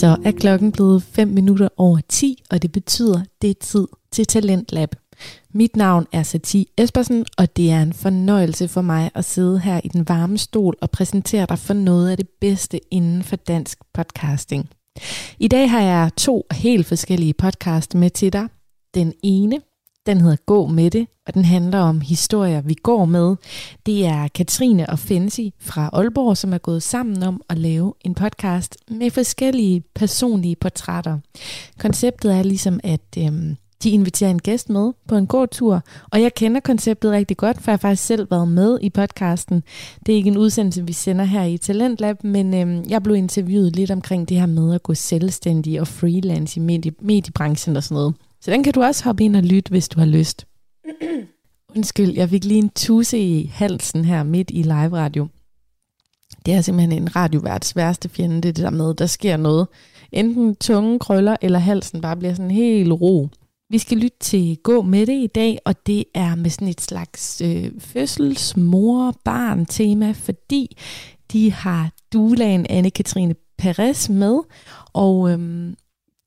Så er klokken blevet 5 minutter over 10, og det betyder, det er tid til Talentlab. Mit navn er Sati Espersen, og det er en fornøjelse for mig at sidde her i den varme stol og præsentere dig for noget af det bedste inden for dansk podcasting. I dag har jeg to helt forskellige podcast med til dig. Den ene, den hedder Gå med det, og den handler om historier, vi går med. Det er Katrine og Fensi fra Aalborg, som er gået sammen om at lave en podcast med forskellige personlige portrætter. Konceptet er ligesom, at øhm, de inviterer en gæst med på en god tur, og jeg kender konceptet rigtig godt, for jeg har faktisk selv været med i podcasten. Det er ikke en udsendelse, vi sender her i Talentlab, men øhm, jeg blev interviewet lidt omkring det her med at gå selvstændig og freelance i medie- mediebranchen og sådan noget. Så den kan du også hoppe ind og lytte, hvis du har lyst. Undskyld, jeg fik lige en tusse i halsen her midt i live radio. Det er simpelthen en radioværts værste fjende, det, det der med, der sker noget. Enten tunge krøller, eller halsen bare bliver sådan helt ro. Vi skal lytte til Gå med det i dag, og det er med sådan et slags øh, fødselsmor-barn-tema, fordi de har dulaen Anne-Katrine Perez med, og øhm,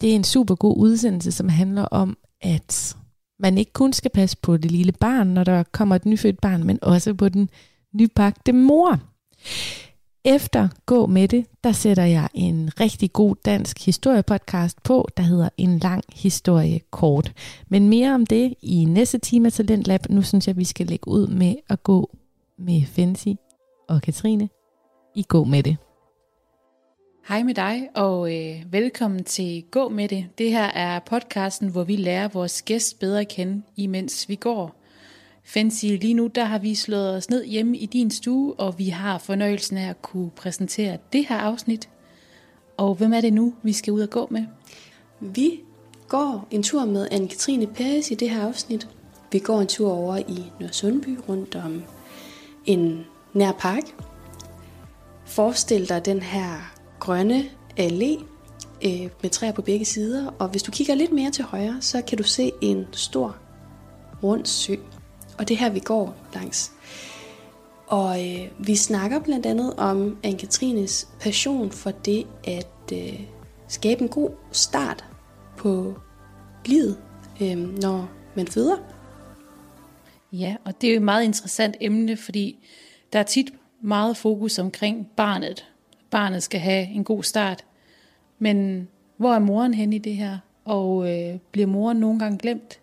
det er en super god udsendelse, som handler om, at man ikke kun skal passe på det lille barn, når der kommer et nyfødt barn, men også på den nybagte mor. Efter Gå med det, der sætter jeg en rigtig god dansk historiepodcast på, der hedder En lang historie kort. Men mere om det i næste time af Talentlab. Nu synes jeg, vi skal lægge ud med at gå med Fensi og Katrine i Gå med det. Hej med dig, og øh, velkommen til Gå med det. Det her er podcasten, hvor vi lærer vores gæst bedre at kende, imens vi går. Fancy, lige nu der har vi slået os ned hjemme i din stue, og vi har fornøjelsen af at kunne præsentere det her afsnit. Og hvem er det nu, vi skal ud og gå med? Vi går en tur med Anne-Katrine Peres i det her afsnit. Vi går en tur over i Nørresundby rundt om en nær park. Forestil dig den her grønne øh, allé øh, med træer på begge sider, og hvis du kigger lidt mere til højre, så kan du se en stor rund sø. Og det er her, vi går langs. Og øh, vi snakker blandt andet om Anne-Katrines passion for det at øh, skabe en god start på livet, øh, når man føder. Ja, og det er jo et meget interessant emne, fordi der er tit meget fokus omkring barnet. Barnet skal have en god start. Men hvor er moren hen i det her? Og øh, bliver moren nogle gange glemt?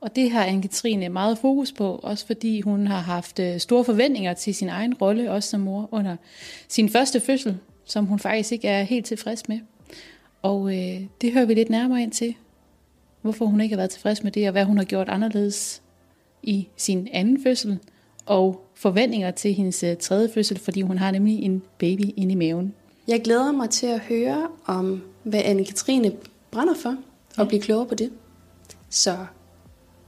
Og det har Anne-Katrine meget fokus på, også fordi hun har haft øh, store forventninger til sin egen rolle, også som mor, under sin første fødsel, som hun faktisk ikke er helt tilfreds med. Og øh, det hører vi lidt nærmere ind til, hvorfor hun ikke har været tilfreds med det, og hvad hun har gjort anderledes i sin anden fødsel, og forventninger til hendes øh, tredje fødsel, fordi hun har nemlig en baby inde i maven. Jeg glæder mig til at høre om, hvad Anne-Katrine brænder for, og blive klogere på det. Så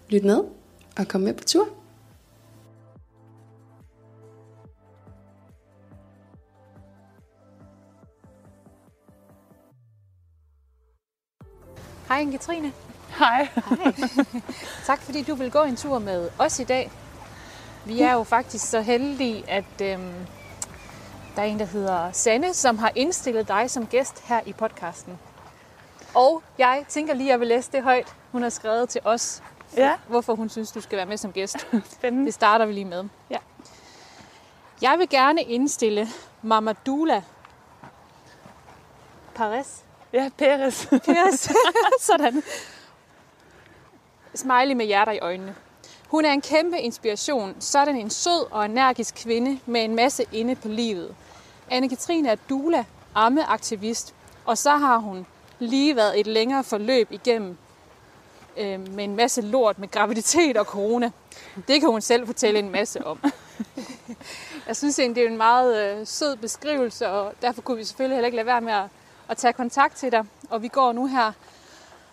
lyt med og kom med på tur. Hej Anne-Katrine. Hej. Hej. tak fordi du vil gå en tur med os i dag. Vi er jo faktisk så heldige, at øhm, der er en, der hedder Sanne, som har indstillet dig som gæst her i podcasten. Og jeg tænker lige, at jeg vil læse det højt, hun har skrevet til os, Ja, hvorfor hun synes, du skal være med som gæst. spændende. Det starter vi lige med. Ja. Jeg vil gerne indstille Mamadula Paris. Ja, Peres. Yes. Sådan. Smiley med hjerter i øjnene. Hun er en kæmpe inspiration. Sådan en sød og energisk kvinde med en masse inde på livet. Anne-Katrine er doula, ammeaktivist, og så har hun lige været et længere forløb igennem øh, med en masse lort med graviditet og corona. Det kan hun selv fortælle en masse om. Jeg synes egentlig, det er en meget øh, sød beskrivelse, og derfor kunne vi selvfølgelig heller ikke lade være med at, at tage kontakt til dig. Og vi går nu her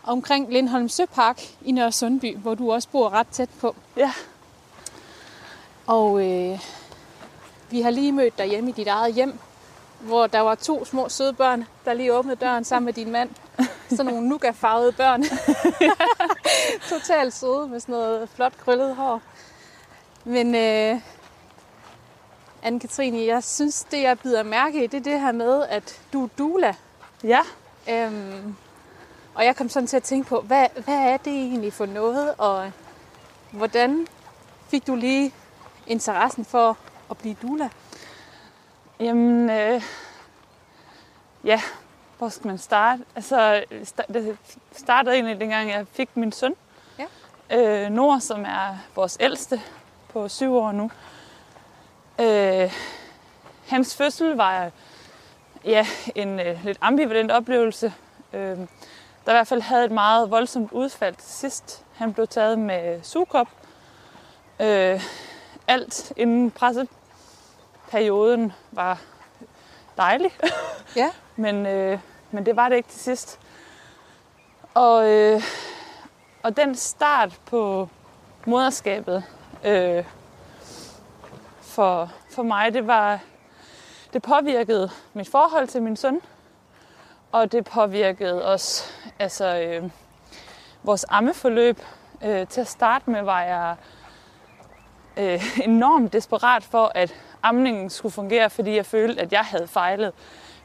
omkring Lindholm Søpark i Nørre Sundby, hvor du også bor ret tæt på. Ja, Og øh, vi har lige mødt dig hjemme i dit eget hjem, hvor der var to små søde børn, der lige åbnede døren sammen med din mand. Sådan nogle nougat-farvede børn. Totalt søde med sådan noget flot krøllet hår. Men øh, Anne-Katrine, jeg synes, det jeg bider mærke i, det er det her med, at du er doula. ja, Øhm, og jeg kom sådan til at tænke på, hvad, hvad er det egentlig for noget, og hvordan fik du lige interessen for at blive doula? Jamen, øh, ja, hvor skal man starte? Altså, det startede egentlig dengang, jeg fik min søn. Ja. Øh, Nord, som er vores ældste på syv år nu. Øh, hans fødsel var ja, en øh, lidt ambivalent oplevelse. Øh, der i hvert fald havde et meget voldsomt udfald til sidst. Han blev taget med sugekop. Øh, alt inden presseperioden var dejlig. Ja. men, øh, men det var det ikke til sidst. Og, øh, og den start på moderskabet øh, for, for mig, det var det påvirkede mit forhold til min søn, og det påvirkede også altså, øh, vores ammeforløb. Øh, til at starte med var jeg øh, enormt desperat for, at amningen skulle fungere, fordi jeg følte, at jeg havde fejlet,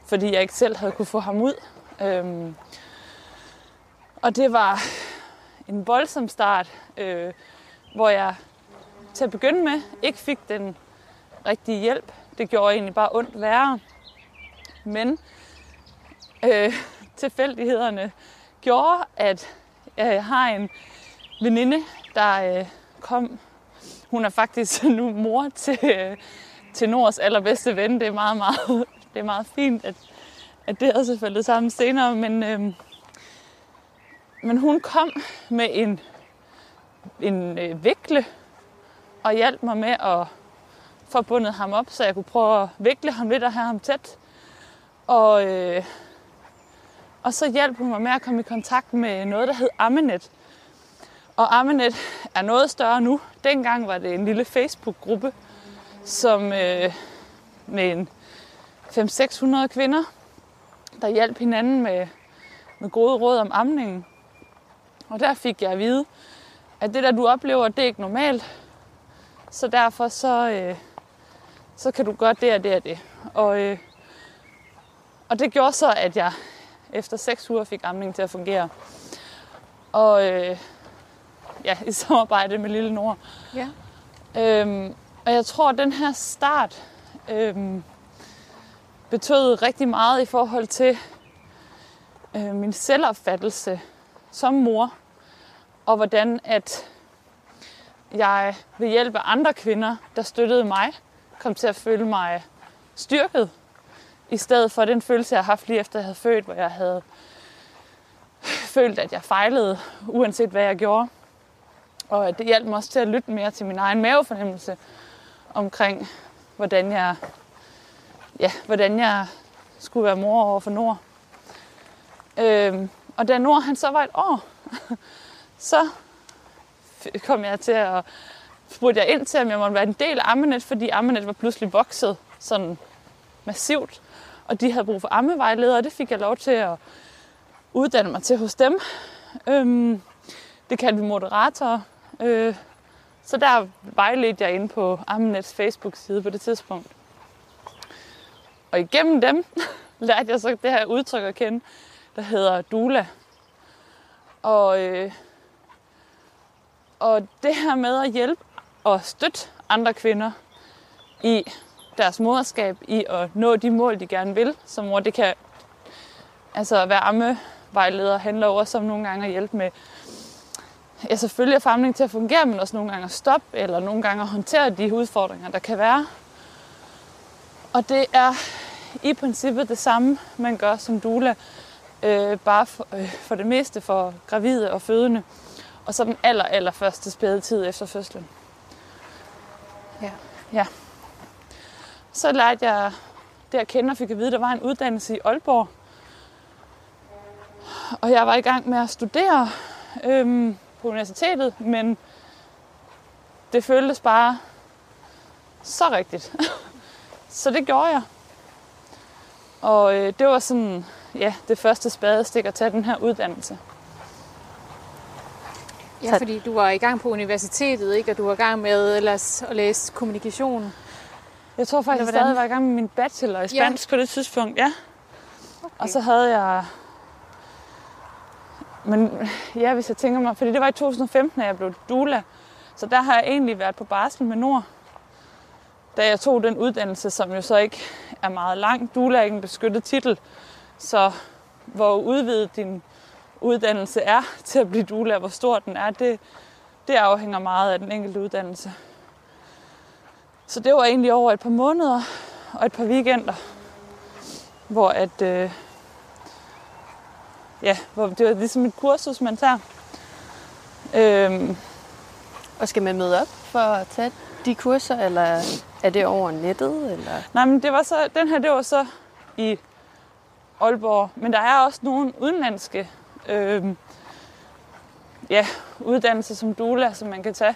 fordi jeg ikke selv havde kunne få ham ud. Øh, og det var en voldsom start, øh, hvor jeg til at begynde med ikke fik den rigtige hjælp. Det gjorde egentlig bare ondt værre. Men øh, tilfældighederne gjorde, at jeg har en veninde, der øh, kom. Hun er faktisk nu mor til, øh, til Nords allerbedste ven. Det er meget, meget, det er meget fint, at, at det også er faldet sammen senere. Men, øh, men hun kom med en, en øh, vikle og hjalp mig med at få bundet ham op, så jeg kunne prøve at vikle ham lidt og have ham tæt. Og, øh, og så hjalp hun mig med at komme i kontakt med noget, der hed Ammenet. Og Ammenet er noget større nu. Dengang var det en lille Facebook-gruppe, som øh, med en 500-600 kvinder, der hjalp hinanden med, med gode råd om amningen. Og der fik jeg at vide, at det der du oplever, det er ikke normalt. Så derfor så, øh, så kan du gøre det og det og det. Og, øh, og det gjorde så, at jeg efter 6 uger fik amningen til at fungere. Og øh, ja, i samarbejde med Lille Nord. Ja. Øhm, og jeg tror, at den her start øhm, betød rigtig meget i forhold til øh, min selvopfattelse som mor. Og hvordan at jeg ved hjælp af andre kvinder, der støttede mig, kom til at føle mig styrket. I stedet for den følelse, jeg har haft lige efter jeg havde født, hvor jeg havde følt, at jeg fejlede, uanset hvad jeg gjorde. Og det hjalp mig også til at lytte mere til min egen mavefornemmelse omkring, hvordan jeg, ja, hvordan jeg skulle være mor over for Nord. Øhm, og da Nord han så var et år, så kom jeg til at spurgte jeg ind til, om jeg måtte være en del af Ammenet, fordi Ammenet var pludselig vokset sådan massivt, og de havde brug for ammevejledere, og det fik jeg lov til at uddanne mig til hos dem. Øhm, det kaldte vi moderatorer. Øh, så der vejledte jeg ind på Amnets Facebook-side på det tidspunkt. Og igennem dem lærte jeg så det her udtryk at kende, der hedder Dula. Og, øh, og det her med at hjælpe og støtte andre kvinder i deres moderskab, i at nå de mål, de gerne vil som mor, det kan altså være ammevejleder handler også om nogle gange at hjælpe med ja, selvfølgelig at til at fungere, men også nogle gange at stoppe, eller nogle gange at håndtere de udfordringer, der kan være. Og det er i princippet det samme, man gør som doula, øh, bare for, øh, for det meste for gravide og fødende, og så den aller, aller første spædetid efter fødslen. Ja. ja. Så lærte jeg det at kende og fik at vide, at der var en uddannelse i Aalborg. Og jeg var i gang med at studere øhm, på universitetet, men det føltes bare så rigtigt. så det gjorde jeg. Og øh, det var sådan, ja, det første spadestik at tage den her uddannelse. Ja, fordi du var i gang på universitetet, ikke? Og du var i gang med ellers at læse kommunikation. Jeg tror faktisk, jeg stadig var i gang med min bachelor i spansk ja. på det tidspunkt, ja. Okay. Og så havde jeg men ja, hvis jeg tænker mig, fordi det var i 2015, at jeg blev doula, så der har jeg egentlig været på barsel med Nord, da jeg tog den uddannelse, som jo så ikke er meget lang. Doula er ikke en beskyttet titel, så hvor udvidet din uddannelse er til at blive doula, hvor stor den er, det, det afhænger meget af den enkelte uddannelse. Så det var egentlig over et par måneder og et par weekender, hvor at, øh, ja, hvor det var ligesom et kursus, man tager. Øhm, Og skal man møde op for at tage de kurser, eller er det over nettet? Eller? nej, men det var så, den her, det var så i Aalborg, men der er også nogle udenlandske øhm, ja, uddannelser som doula, som man kan tage.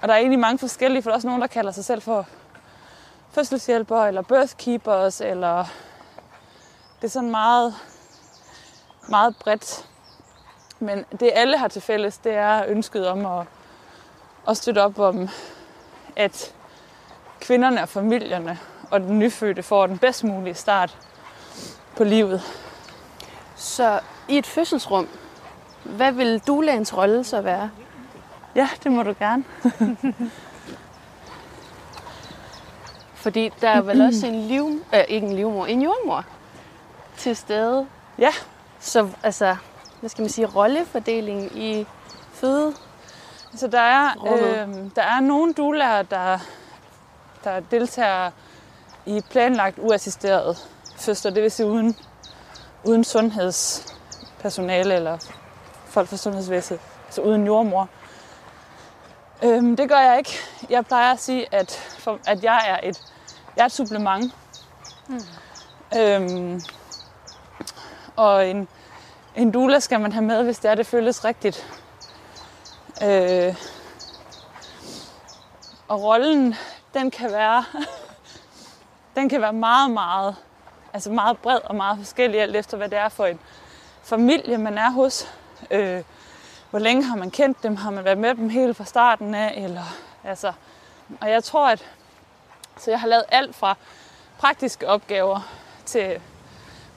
Og der er egentlig mange forskellige, for der er også nogen, der kalder sig selv for fødselshjælper, eller birthkeepers, eller det er sådan meget, meget bredt. Men det alle har til fælles, det er ønsket om at, at støtte op om, at kvinderne og familierne og den nyfødte får den bedst mulige start på livet. Så i et fødselsrum, hvad vil doulaens rolle så være? Ja, det må du gerne. Fordi der er vel også en liv, øh, ikke en livmor, en jordmor til stede. Ja, Så altså, hvad skal man sige, rollefordeling i føde. Så der er, øh, der er nogle doulaer, der, der deltager i planlagt uassisteret fødsler, det vil sige uden, uden sundhedspersonale eller folk fra sundhedsvæsenet, altså uden jordmor. Øhm, det gør jeg ikke. Jeg plejer at sige, at, for, at jeg er et, jeg er et supplement. Mm. Øhm, og en, en doula skal man have med, hvis det er, det føles rigtigt. Øh, og rollen, den kan være, den kan være meget, meget, altså meget bred og meget forskellig, alt efter hvad det er for en familie, man er hos. Øh, hvor længe har man kendt dem? Har man været med dem helt fra starten af? Eller, altså, og jeg tror, at så jeg har lavet alt fra praktiske opgaver til,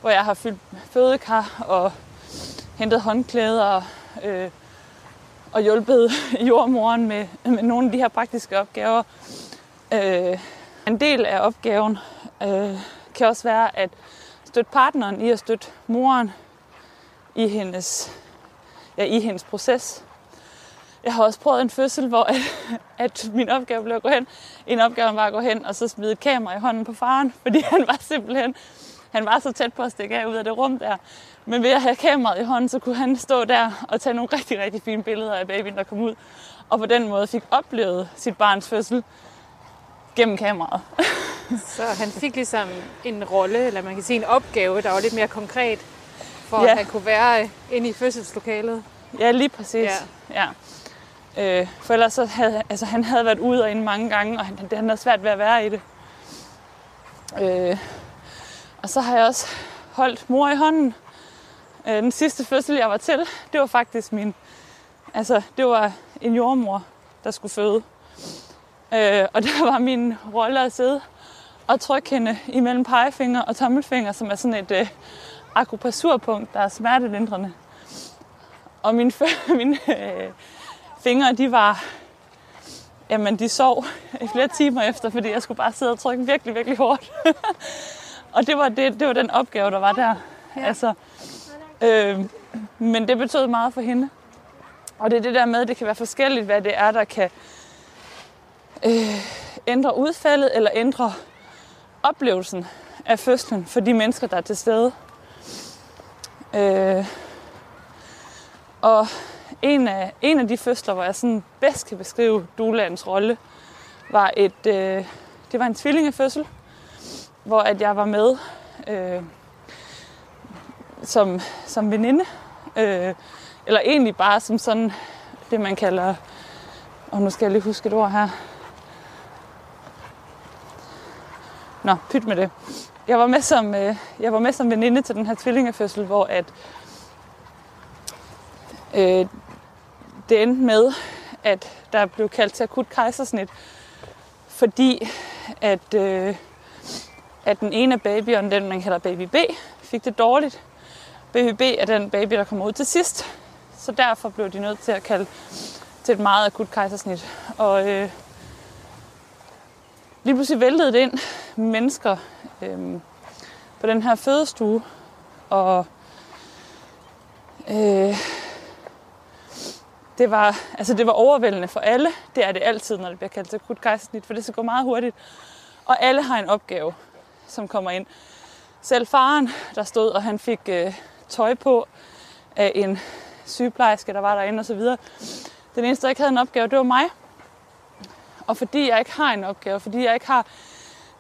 hvor jeg har fyldt fødekar og hentet håndklæder, øh, og hjulpet jordmoren med, med nogle af de her praktiske opgaver. Øh, en del af opgaven øh, kan også være at støtte partneren i at støtte moren i hendes, ja, i hendes proces. Jeg har også prøvet en fødsel, hvor at, at min opgave blev at gå hen. En opgave var at gå hen og så smide et kamera i hånden på faren, fordi han var simpelthen han var så tæt på at stikke af ud af det rum der. Men ved at have kameraet i hånden, så kunne han stå der og tage nogle rigtig, rigtig fine billeder af babyen, der kom ud. Og på den måde fik oplevet sit barns fødsel gennem kameraet. Så han fik ligesom en rolle, eller man kan sige en opgave, der var lidt mere konkret, for Ja. at han kunne være inde i fødselslokalet. Ja, lige præcis. Ja. Ja. Øh, for ellers så havde altså, han havde været ude og inde mange gange, og han, han havde svært ved at være i det. Øh, og så har jeg også holdt mor i hånden. Øh, den sidste fødsel, jeg var til, det var faktisk min... Altså, det var en jordmor, der skulle føde. Øh, og der var min rolle at sidde og trykke hende imellem pegefinger og tommelfinger, som er sådan et øh, akupressurpunkt, der er smertelindrende. Og mine, mine øh, fingre, de var... Jamen, de sov i flere timer efter, fordi jeg skulle bare sidde og trykke virkelig, virkelig hårdt. og det var, det, det var den opgave, der var der. Ja. Altså, øh, men det betød meget for hende. Og det er det der med, at det kan være forskelligt, hvad det er, der kan øh, ændre udfaldet eller ændre oplevelsen af fødslen for de mennesker, der er til stede. Øh, og en af, en af de fødsler, hvor jeg sådan bedst kan beskrive Dulands rolle, var et, øh, det var en tvillingefødsel, hvor at jeg var med øh, som, som veninde. Øh, eller egentlig bare som sådan det, man kalder, og nu skal jeg lige huske et ord her. Nå, pyt med det. Jeg var med som, øh, jeg var med som veninde til den her tvillingefødsel, hvor at, øh, det endte med, at der blev kaldt til akut kejsersnit, fordi at, øh, at den ene af babyerne, den man kalder baby B, fik det dårligt. Baby B er den baby, der kommer ud til sidst Så derfor blev de nødt til at kalde til et meget akut kejsersnit. Og øh, lige pludselig væltede det ind mennesker øh, på den her fødestue. Og øh, det var, altså det var overvældende for alle. Det er det altid, når det bliver kaldt til akut kejsersnit, for det skal gå meget hurtigt. Og alle har en opgave, som kommer ind. Selv faren, der stod, og han fik øh, tøj på af en sygeplejerske, der var derinde osv. Den eneste, der ikke havde en opgave, det var mig. Og fordi jeg ikke har en opgave, fordi jeg ikke har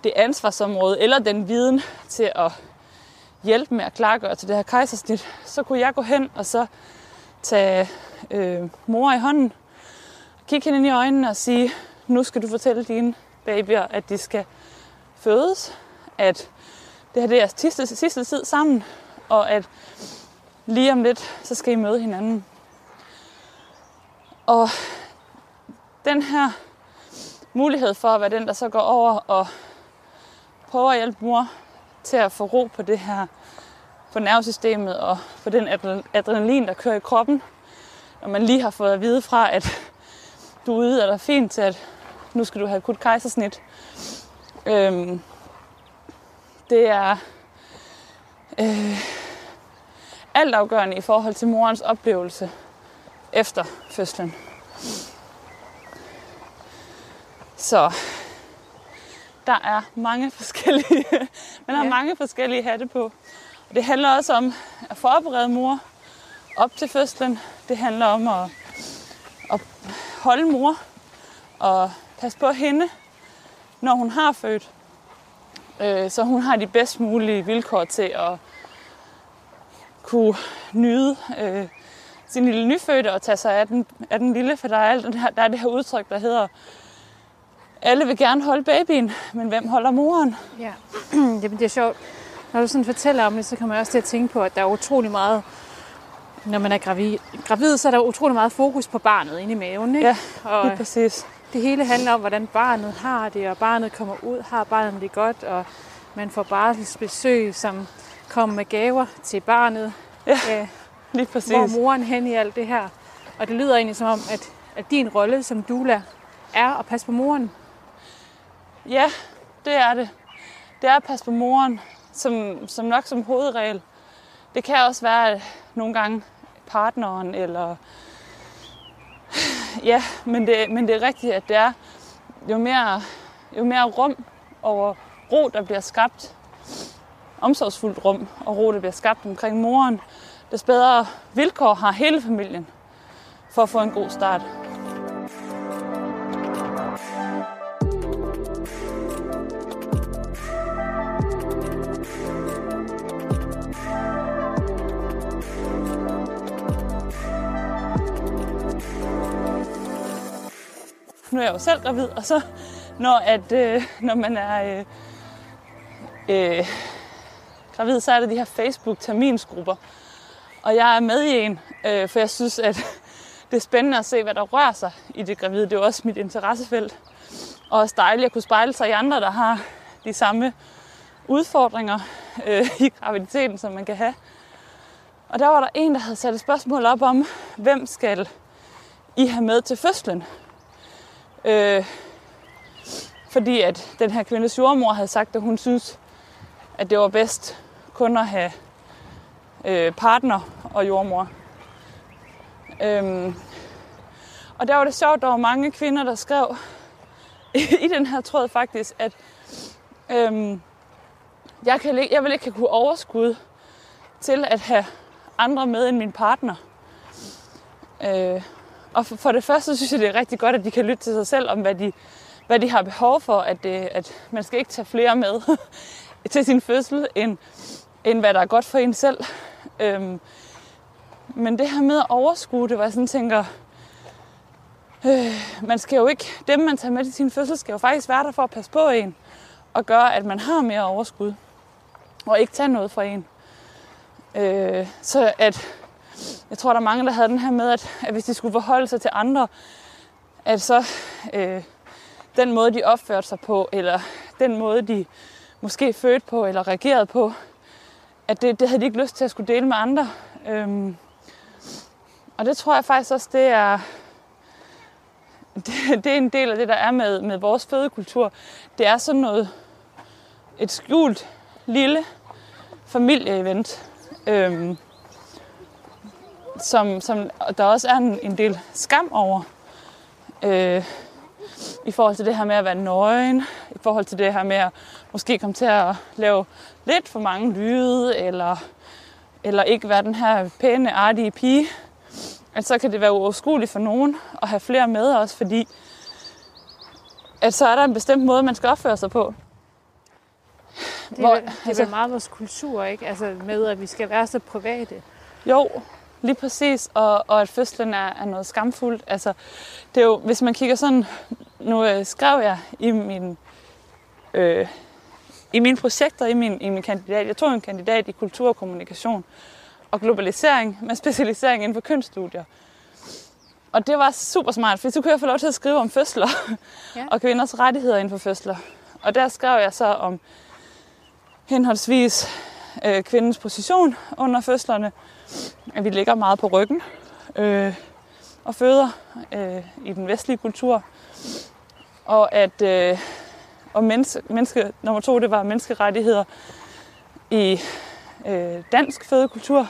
det ansvarsområde eller den viden til at hjælpe med at klargøre til det her kejsersnit, så kunne jeg gå hen og så tage øh, mor i hånden, kigge hende ind i øjnene og sige, nu skal du fortælle dine babyer, at de skal fødes, at det her det er jeres sidste, sidste tid sammen, og at lige om lidt, så skal I møde hinanden. Og den her mulighed for at være den, der så går over og prøver at hjælpe mor til at få ro på det her, på nervesystemet og på den adrenalin, der kører i kroppen, når man lige har fået at vide fra, at du er ude, er der fint til, at nu skal du have akut kejsersnit. Øhm, det er øh, altafgørende i forhold til morens oplevelse efter fødslen. Så der er mange forskellige, man har ja. mange forskellige hatte på. Og det handler også om at forberede mor op til fødslen. Det handler om at, at holde mor og passe på hende, når hun har født. Øh, så hun har de bedst mulige vilkår til at kunne nyde øh, sin lille nyfødte og tage sig af den, af den lille, for der er, alt der er det her udtryk, der hedder, alle vil gerne holde babyen, men hvem holder moren? Ja, Jamen, det er sjovt. Når du sådan fortæller om det, så kan man også til at tænke på, at der er utrolig meget, når man er gravid, gravid så er der utrolig meget fokus på barnet inde i maven. Ikke? Ja, og lige præcis. Det hele handler om, hvordan barnet har det, og barnet kommer ud, har barnet det godt, og man får barselsbesøg, som kommer med gaver til barnet. Ja, øh, lige præcis. Hvor moren hen i alt det her. Og det lyder egentlig som om, at, at din rolle som doula er at passe på moren. Ja, det er det. Det er at passe på moren, som, som nok som hovedregel. Det kan også være nogle gange partneren, eller... Ja, men det, men det er rigtigt, at det er jo mere, jo mere rum og ro, der bliver skabt, omsorgsfuldt rum og ro, der bliver skabt omkring moren, des bedre vilkår har hele familien for at få en god start. Nu er jeg jo selv gravid, og så når, at, øh, når man er øh, øh, gravid, så er der de her Facebook-terminsgrupper. Og jeg er med i en, øh, for jeg synes, at det er spændende at se, hvad der rører sig i det gravide. Det er jo også mit interessefelt. Og også dejligt at kunne spejle sig i andre, der har de samme udfordringer øh, i graviditeten, som man kan have. Og der var der en, der havde sat et spørgsmål op om, hvem skal I have med til fødslen? Øh, fordi at den her kvindes jordmor havde sagt, at hun synes, at det var bedst kun at have øh, partner og jordmor. Øhm, og der var det sjovt, der var mange kvinder, der skrev i den her tråd faktisk, at øhm, jeg, kan, jeg vil ikke have kunne overskud til at have andre med end min partner. Øh, og for, for det første synes jeg, det er rigtig godt, at de kan lytte til sig selv om, hvad de, hvad de har behov for. At, øh, at man skal ikke tage flere med til sin fødsel, end, end hvad der er godt for en selv. Øhm, men det her med at overskue det, hvor jeg sådan tænker, øh, man skal jo ikke, dem man tager med til sin fødsel, skal jo faktisk være der for at passe på en, og gøre, at man har mere overskud, og ikke tage noget fra en. Øh, så at jeg tror, der er mange, der havde den her med, at, at hvis de skulle forholde sig til andre, at så øh, den måde, de opførte sig på, eller den måde, de måske fødte på, eller reagerede på, at det, det havde de ikke lyst til at skulle dele med andre. Øhm, Og det tror jeg faktisk også, det er, det, det er en del af det, der er med, med vores fødekultur. Det er sådan noget, et skjult lille familieevent, øhm, som, som der også er en, en del skam over. Øh, I forhold til det her med at være nøgen, i forhold til det her med at måske komme til at lave lidt for mange lyde, eller, eller ikke være den her pæne, artige pige, at så kan det være uoverskueligt for nogen at have flere med os, fordi at så er der en bestemt måde, man skal opføre sig på. Det er, Hvor, det er altså, meget vores kultur, ikke? Altså med, at vi skal være så private. Jo, lige præcis. Og, og at fødslen er, er noget skamfuldt. Altså, det er jo, hvis man kigger sådan... Nu øh, skrev jeg i min... Øh, i mine projekter, i min, i min kandidat, jeg tog en kandidat i kultur og kommunikation og globalisering med specialisering inden for kønsstudier. Og det var super smart, for så kunne jeg få lov til at skrive om fødsler ja. og kvinders rettigheder inden for fødsler. Og der skrev jeg så om henholdsvis øh, kvindens position under fødslerne, at vi ligger meget på ryggen øh, og føder øh, i den vestlige kultur, og at øh, og menneske, menneske, nummer to, det var menneskerettigheder i øh, dansk fødekultur,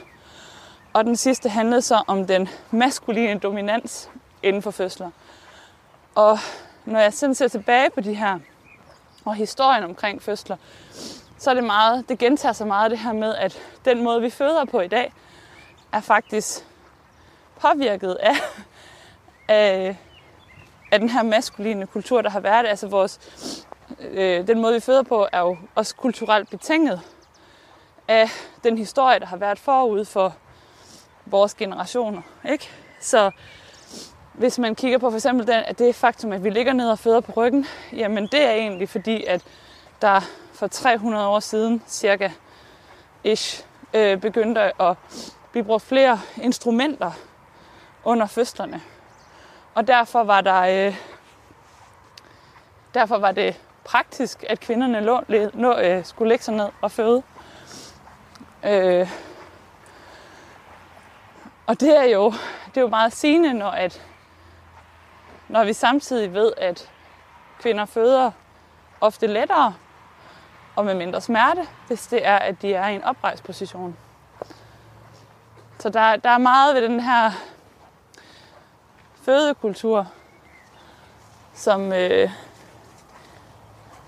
og den sidste handlede så om den maskuline dominans inden for fødsler. Og når jeg sådan ser tilbage på de her og historien omkring fødsler, så er det meget, det gentager sig meget det her med, at den måde, vi føder på i dag, er faktisk påvirket af, af, af den her maskuline kultur, der har været. Altså vores, øh, den måde, vi føder på, er jo også kulturelt betinget af den historie, der har været forud for vores generationer. Ikke? Så hvis man kigger på for eksempel den, at det faktum, at vi ligger ned og føder på ryggen, jamen det er egentlig fordi, at der for 300 år siden cirka ish, øh, begyndte at vi brugte flere instrumenter under fødslerne. Og derfor var der øh, derfor var det praktisk, at kvinderne lå, lå, øh, skulle lægge sig ned og føde. Øh, og det er jo, det er jo meget sigende, når, at, når vi samtidig ved, at kvinder føder ofte lettere og med mindre smerte, hvis det er, at de er i en oprejsposition. Så der, der er meget ved den her fødekultur, som, øh,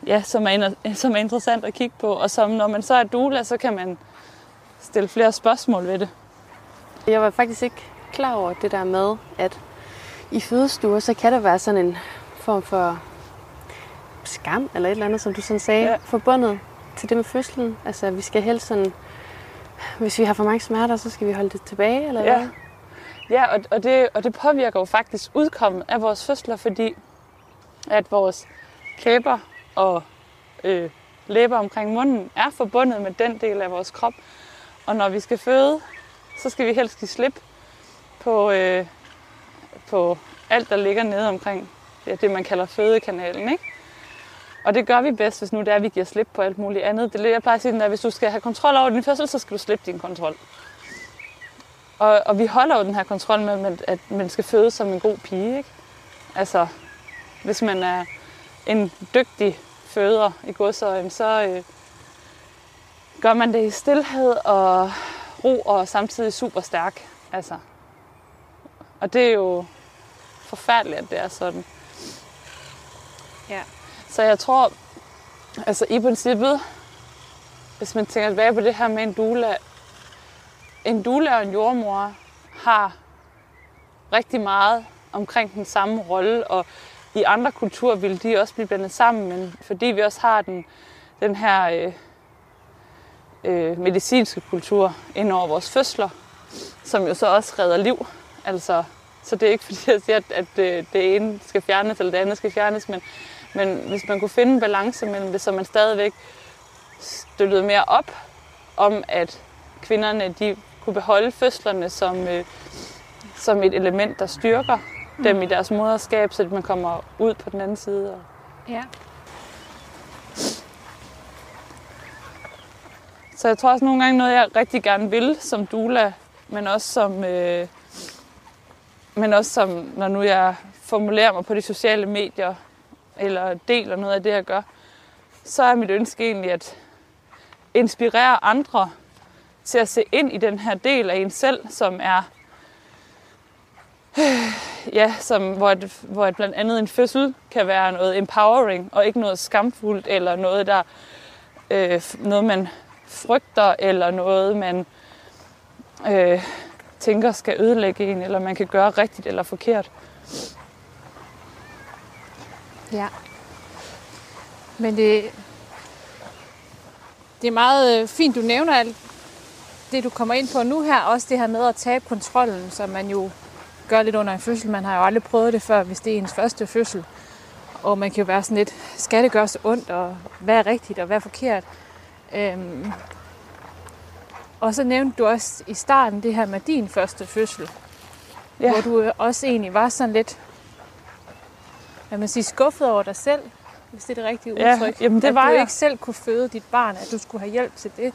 ja, som, er, som er interessant at kigge på, og som når man så er doula, så kan man stille flere spørgsmål ved det. Jeg var faktisk ikke klar over det der med, at i fødestuer, så kan der være sådan en form for skam, eller et eller andet, som du sådan sagde, ja. forbundet til det med fødslen. Altså, vi skal helst sådan, hvis vi har for mange smerter, så skal vi holde det tilbage, eller ja. hvad? Ja, og, og, det, og det påvirker jo faktisk udkommet af vores fødsler, fordi at vores kæber og øh, læber omkring munden er forbundet med den del af vores krop. Og når vi skal føde, så skal vi helst give slip på, øh, på alt, der ligger nede omkring ja, det, man kalder fødekanalen. Ikke? Og det gør vi bedst, hvis nu det er, at vi giver slip på alt muligt andet. Det jeg plejer at sige, at hvis du skal have kontrol over din fødsel, så skal du slippe din kontrol. Og, og vi holder jo den her kontrol med, at man skal føde som en god pige. Ikke? Altså, hvis man er en dygtig føder i godsøjen, så øh, gør man det i stillhed og ro og samtidig super stærk. Altså. Og det er jo forfærdeligt, at det er sådan. Ja. Så jeg tror, altså i princippet, hvis man tænker tilbage på det her med en doula, en doula og en jordmor har rigtig meget omkring den samme rolle, og i andre kulturer vil de også blive blandet sammen, men fordi vi også har den, den her øh, øh, medicinske kultur ind over vores fødsler, som jo så også redder liv. Altså, så det er ikke fordi, jeg siger, at, at det, det ene skal fjernes, eller det andet skal fjernes, men, men hvis man kunne finde en balance mellem det, så man stadigvæk støttede mere op om, at kvinderne de kunne beholde fødslerne som, øh, som et element, der styrker mm. dem i deres moderskab, så man kommer ud på den anden side. Ja. Så jeg tror også nogle gange noget, jeg rigtig gerne vil som doula, men også som, øh, men også som, når nu jeg formulerer mig på de sociale medier, eller deler noget af det, jeg gør, så er mit ønske egentlig at inspirere andre til at se ind i den her del af en selv, som er ja, som, hvor, et, hvor et blandt andet en fødsel kan være noget empowering, og ikke noget skamfuldt, eller noget, der øh, noget man frygter, eller noget, man øh, tænker skal ødelægge en, eller man kan gøre rigtigt eller forkert. Ja. Men det, det er meget øh, fint, du nævner alt det, du kommer ind på nu her. Også det her med at tabe kontrollen, som man jo gør lidt under en fødsel. Man har jo aldrig prøvet det før, hvis det er ens første fødsel. Og man kan jo være sådan lidt, skal det gøre så ondt, og hvad er rigtigt, og hvad er forkert? Øhm. Og så nævnte du også i starten det her med din første fødsel. Ja. Hvor du også egentlig var sådan lidt, hvad man siger, skuffet over dig selv, hvis det er det rigtige udtryk. Ja, jamen det at var du jeg. ikke selv kunne føde dit barn, at du skulle have hjælp til det.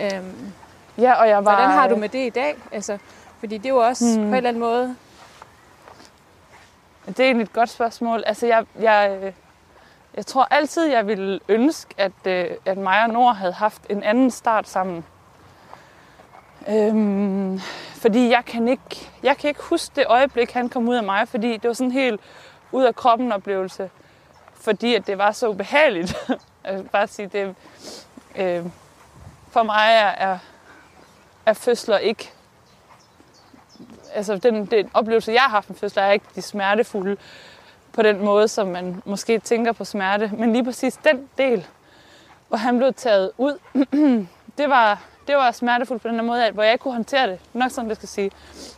Øhm, Ja, og jeg var... Hvordan har du med det i dag? Altså, fordi det er jo også hmm. på en eller anden måde... Det er egentlig et godt spørgsmål. Altså, jeg, jeg, øh, jeg tror altid, jeg ville ønske, at, øh, at mig og Nord havde haft en anden start sammen. Øhm, fordi jeg kan, ikke, jeg kan ikke huske det øjeblik, han kom ud af mig, fordi det var sådan helt ud af kroppen oplevelse. Fordi at det var så ubehageligt. jeg vil bare sige, det, øh, for mig er, er, er fødsler ikke altså den, den oplevelse, jeg har haft med fødsler, er ikke de smertefulde på den måde, som man måske tænker på smerte. Men lige præcis den del, hvor han blev taget ud, det var, det var smertefuldt på den her måde, hvor jeg ikke kunne håndtere det. Nok sådan, det skal sige.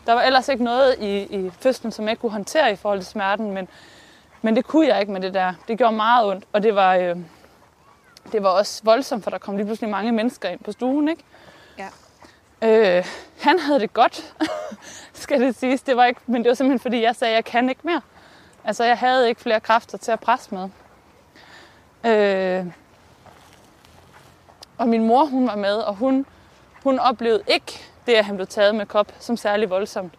Der var ellers ikke noget i, i fødslen, som jeg ikke kunne håndtere i forhold til smerten, men, men det kunne jeg ikke med det der. Det gjorde meget ondt, og det var, øh, det var også voldsomt, for der kom lige pludselig mange mennesker ind på stuen, ikke? Ja. Øh, han havde det godt, skal det siges. Det var ikke, men det var simpelthen fordi, jeg sagde, at jeg kan ikke mere. Altså, jeg havde ikke flere kræfter til at presse med. Øh, og min mor, hun var med, og hun, hun oplevede ikke det, at han blev taget med kop, som særlig voldsomt.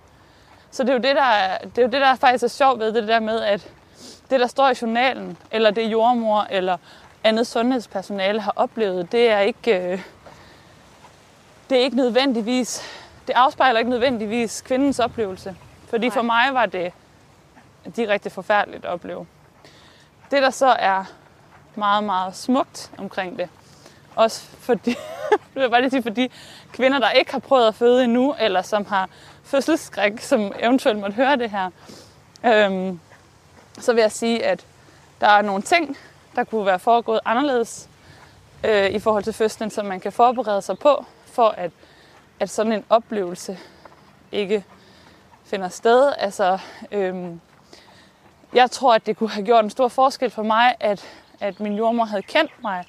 Så det er jo det, der er, det er, jo det, der er faktisk er sjovt ved det der med, at det, der står i journalen, eller det jordmor, eller andet sundhedspersonale har oplevet, det er ikke, øh, det er ikke nødvendigvis, det afspejler ikke nødvendigvis kvindens oplevelse. Fordi for mig var det direkte forfærdeligt at opleve. Det, der så er meget, meget smukt omkring det, også fordi, jeg vil bare lige sige, fordi kvinder, der ikke har prøvet at føde endnu, eller som har fødselsskræk, som eventuelt måtte høre det her, øhm, så vil jeg sige, at der er nogle ting, der kunne være foregået anderledes øh, i forhold til fødslen, som man kan forberede sig på, for at, at sådan en oplevelse ikke finder sted. Altså, øhm, jeg tror, at det kunne have gjort en stor forskel for mig, at, at min jordmor havde kendt mig,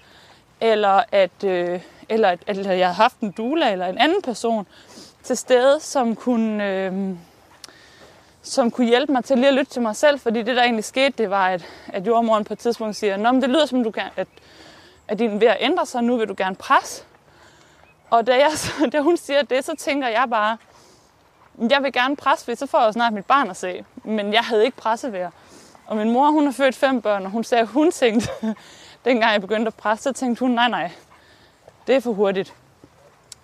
eller at, øh, eller at eller jeg havde haft en doula eller en anden person til stede, som kunne, øh, som kunne hjælpe mig til lige at lytte til mig selv, fordi det, der egentlig skete, det var, at, at jordmoren på et tidspunkt siger, Nå, men det lyder som, du kan, at, at din ved at ændre sig, nu vil du gerne presse. Og da, jeg, da hun siger det, så tænker jeg bare, jeg vil gerne presse, for så får jeg jo snart mit barn at se. Men jeg havde ikke pressevejr. Og min mor, hun har født fem børn, og hun sagde, at hun tænkte, dengang jeg begyndte at presse, så tænkte hun, nej, nej, det er for hurtigt.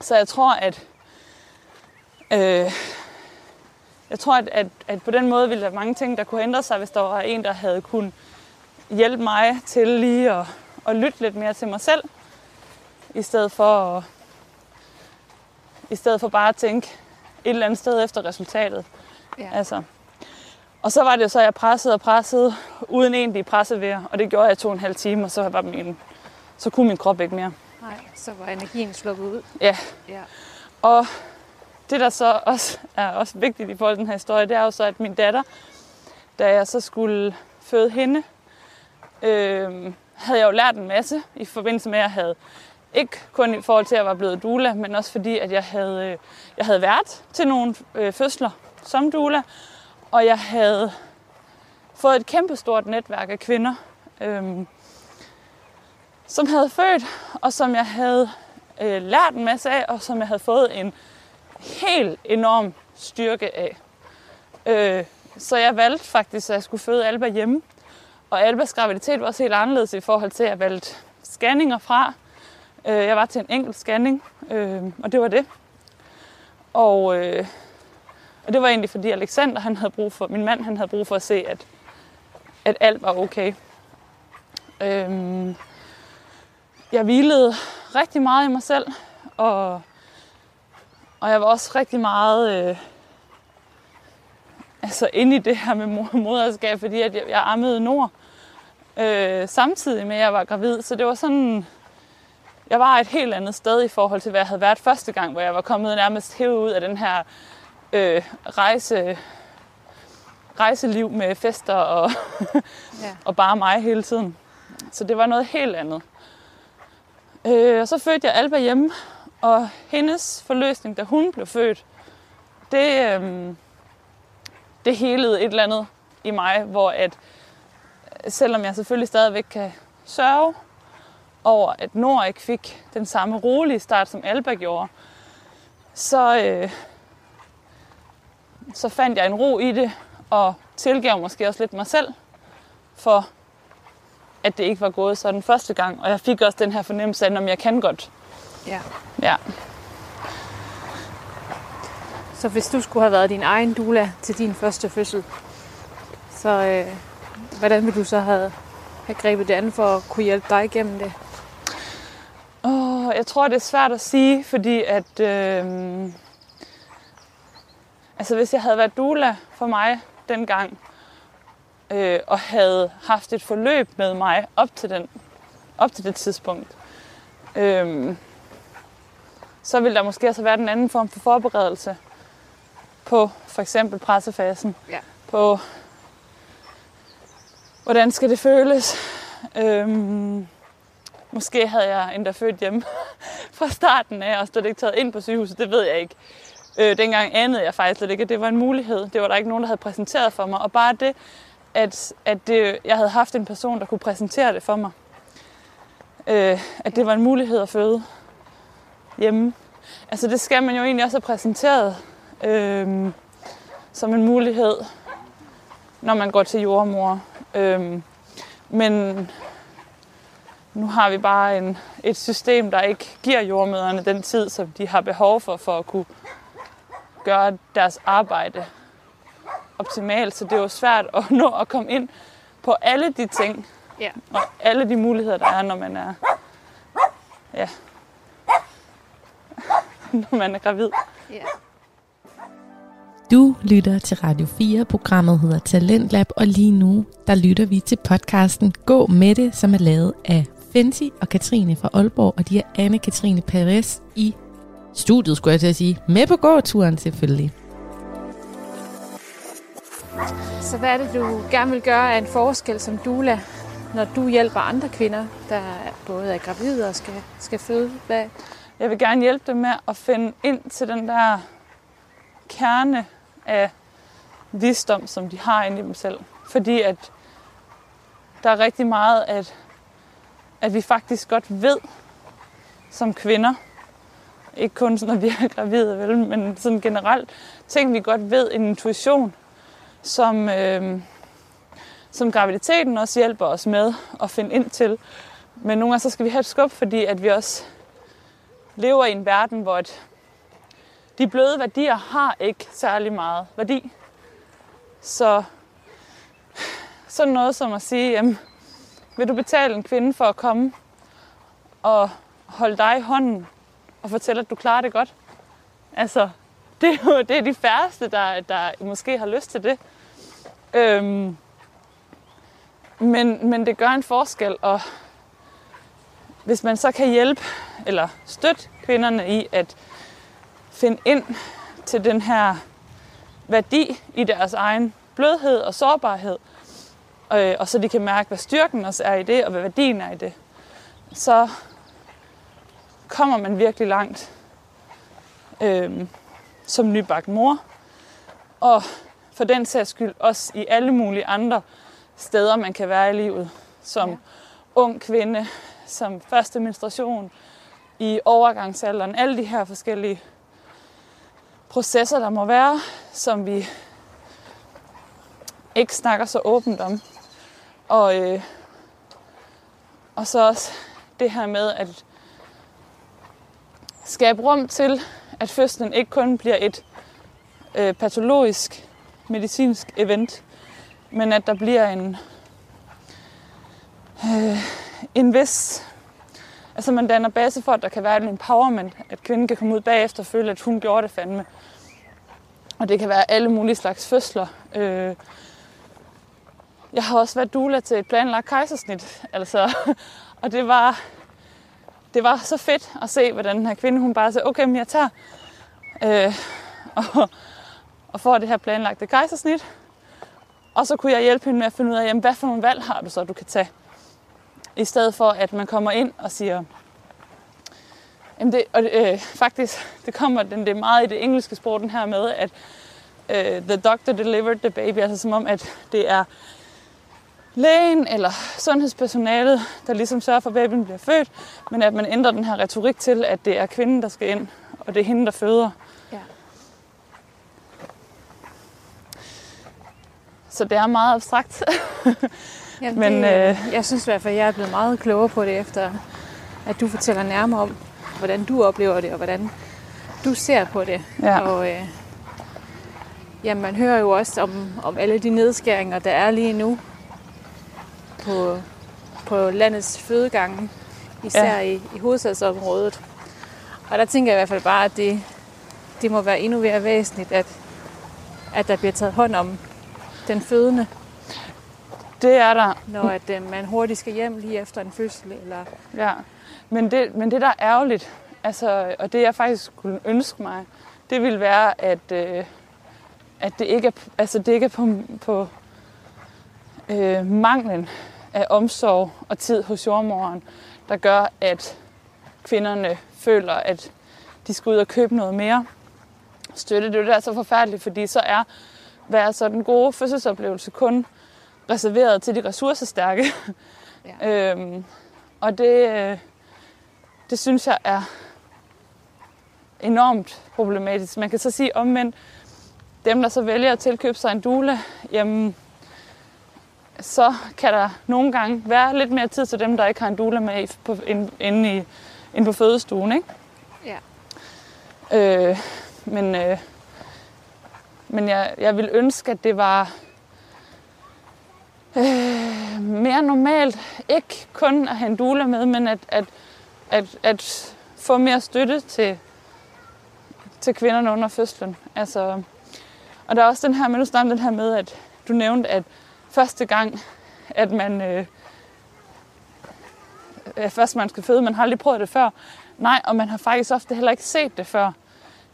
Så jeg tror, at, øh, jeg tror, at, at, at på den måde ville der mange ting, der kunne ændre sig, hvis der var en, der havde kun hjælpe mig til lige at, at lytte lidt mere til mig selv, i stedet for at, i stedet for bare at tænke et eller andet sted efter resultatet. Ja. Altså. Og så var det jo så, at jeg pressede og pressede, uden egentlig pressevejr, og det gjorde jeg to og en halv time, og så, var min, så kunne min krop ikke mere. Nej, så var energien sluppet ud. Ja, Ja. og det, der så også er også vigtigt i forhold til den her historie, det er jo så, at min datter, da jeg så skulle føde hende, øh, havde jeg jo lært en masse i forbindelse med, at jeg havde ikke kun i forhold til, at jeg var blevet doula, men også fordi, at jeg havde, øh, jeg havde været til nogle øh, fødsler som doula, og jeg havde fået et kæmpestort netværk af kvinder, øhm, som havde født, og som jeg havde øh, lært en masse af, og som jeg havde fået en helt enorm styrke af. Øh, så jeg valgte faktisk, at jeg skulle føde Alba hjemme. Og Albas graviditet var også helt anderledes i forhold til, at jeg valgte scanninger fra. Øh, jeg var til en enkelt scanning, øh, og det var det. Og, øh, og det var egentlig fordi Alexander, han havde brug for, min mand, han havde brug for at se, at, at alt var okay. Øhm, jeg hvilede rigtig meget i mig selv, og, og jeg var også rigtig meget øh, altså inde i det her med moderskab, fordi at jeg, jeg ammede nord øh, samtidig med, at jeg var gravid. Så det var sådan, jeg var et helt andet sted i forhold til, hvad jeg havde været første gang, hvor jeg var kommet nærmest hævet ud af den her øh, rejse, rejseliv med fester og, ja. og bare mig hele tiden. Så det var noget helt andet. Øh, og så fødte jeg Alba hjemme, og hendes forløsning, da hun blev født, det, øh, det helede et eller andet i mig, hvor at selvom jeg selvfølgelig stadigvæk kan sørge over, at Nord ikke fik den samme rolige start, som Alba gjorde, så, øh, så fandt jeg en ro i det, og tilgav måske også lidt mig selv for, at det ikke var gået sådan første gang. Og jeg fik også den her fornemmelse af, at jeg kan godt. Ja. Ja. Så hvis du skulle have været din egen dula til din første fødsel, så øh, hvordan ville du så have, have grebet det an for at kunne hjælpe dig igennem det? Oh, jeg tror, det er svært at sige, fordi at... Øh, altså, hvis jeg havde været dula for mig dengang, øh, og havde haft et forløb med mig op til, den, op til det tidspunkt, øh, så ville der måske også være en anden form for forberedelse på for eksempel pressefasen. Ja. På hvordan skal det føles. Øhm, måske havde jeg endda født hjemme fra starten af og slet ikke taget ind på sygehuset, det ved jeg ikke. Øh, dengang anede jeg faktisk slet ikke, at det var en mulighed. Det var der ikke nogen, der havde præsenteret for mig. Og bare det, at, at det, jeg havde haft en person, der kunne præsentere det for mig. Øh, at det var en mulighed at føde hjemme. Altså det skal man jo egentlig også have præsenteret øh, som en mulighed, når man går til jordmor. Øh, men nu har vi bare en, et system, der ikke giver jordmøderne den tid, som de har behov for, for at kunne gøre deres arbejde optimalt. Så det er jo svært at nå at komme ind på alle de ting, ja. og alle de muligheder, der er, når man er, ja, når man er gravid. Ja. Du lytter til Radio 4. Programmet hedder Talentlab, og lige nu der lytter vi til podcasten Gå med det, som er lavet af Fenty og Katrine fra Aalborg, og de er Anne-Katrine Perez i studiet, skulle jeg til at sige. Med på gåturen selvfølgelig. Så hvad er det, du gerne vil gøre af en forskel som doula, når du hjælper andre kvinder, der både er gravide og skal, skal føde? Hvad? Jeg vil gerne hjælpe dem med at finde ind til den der kerne af visdom, som de har inde i dem selv. Fordi at der er rigtig meget, at, at vi faktisk godt ved som kvinder, ikke kun når vi er gravide, vel, men sådan generelt, ting vi godt ved, en intuition, som, øh, som graviditeten også hjælper os med at finde ind til. Men nogle gange så skal vi have et skub, fordi at vi også lever i en verden, hvor et, de bløde værdier har ikke særlig meget værdi. Så sådan noget som at sige, jamen, vil du betale en kvinde for at komme og holde dig i hånden og fortælle, at du klarer det godt? Altså, det er jo det er de færreste, der, der måske har lyst til det. Øhm, men, men det gør en forskel, og hvis man så kan hjælpe eller støtte kvinderne i at finde ind til den her værdi i deres egen blødhed og sårbarhed, øh, og så de kan mærke, hvad styrken også er i det, og hvad værdien er i det, så kommer man virkelig langt øh, som nybagt mor. Og for den sags skyld også i alle mulige andre steder, man kan være i livet. Som ja. ung kvinde, som første menstruation, i overgangsalderen. Alle de her forskellige processer, der må være, som vi ikke snakker så åbent om. Og, øh, og så også det her med at skabe rum til, at fødslen ikke kun bliver et øh, patologisk medicinsk event, men at der bliver en, øh, en vis... Altså man danner base for, at der kan være en empowerment, at kvinden kan komme ud bagefter og føle, at hun gjorde det fandme. Og det kan være alle mulige slags fødsler. Øh, jeg har også været doula til et planlagt kejsersnit, altså, og det var, det var så fedt at se, hvordan den her kvinde, hun bare sagde, okay, men jeg tager øh, og, og får det her planlagte kejsersnit. Og så kunne jeg hjælpe hende med at finde ud af, jamen, hvad for nogle valg har du så, du kan tage. I stedet for, at man kommer ind og siger, jamen det, og øh, faktisk, det kommer den, det er meget i det engelske sprog, den her med, at øh, the doctor delivered the baby, altså som om, at det er lægen eller sundhedspersonalet, der ligesom sørger for, at babyen bliver født, men at man ændrer den her retorik til, at det er kvinden, der skal ind, og det er hende, der føder. Ja. Så det er meget abstrakt. Jamen, Men, det, øh, jeg synes i hvert fald, at jeg er blevet meget klogere på det, efter at du fortæller nærmere om, hvordan du oplever det, og hvordan du ser på det. Ja. Og øh, jamen, man hører jo også om, om alle de nedskæringer, der er lige nu på, på landets fødegange, især Ja. i, i hovedstadsområdet. Og der tænker jeg i hvert fald bare, at det, det må være endnu mere væsentligt, at, at der bliver taget hånd om den fødende, Det er der. når at, øh, man hurtigt skal hjem lige efter en fødsel. Eller, Ja, men det, men det der er ærgerligt, altså, og det jeg faktisk skulle ønske mig, det ville være, at, øh, at det ikke er, altså, det ikke er på, på øh, manglen af omsorg og tid hos jordmoren, der gør, at kvinderne føler, at de skal ud og købe noget mere støtte. Det er jo det, der er så forfærdeligt, fordi så er hvad så den gode fødselsoplevelse kun reserveret til de ressourcestærke. Ja. øhm, og det, øh, det synes jeg er enormt problematisk. Man kan så sige omvendt, dem der så vælger at tilkøbe sig en doula, jamen, så kan der nogle gange være lidt mere tid til dem, der ikke har en doula med i- på, inde, inde, i, inde på fødestuen. Ikke? Ja. Øh, men øh, men jeg, jeg vil ønske, at det var øh, mere normalt. Ikke kun at have en doula med, men at, at, at, at få mere støtte til, til kvinderne under fødslen. Altså, og der er også den her, nu snakker den her med, at du nævnte, at første gang, at man øh, først man skal føde, man har aldrig prøvet det før. Nej, og man har faktisk ofte heller ikke set det før.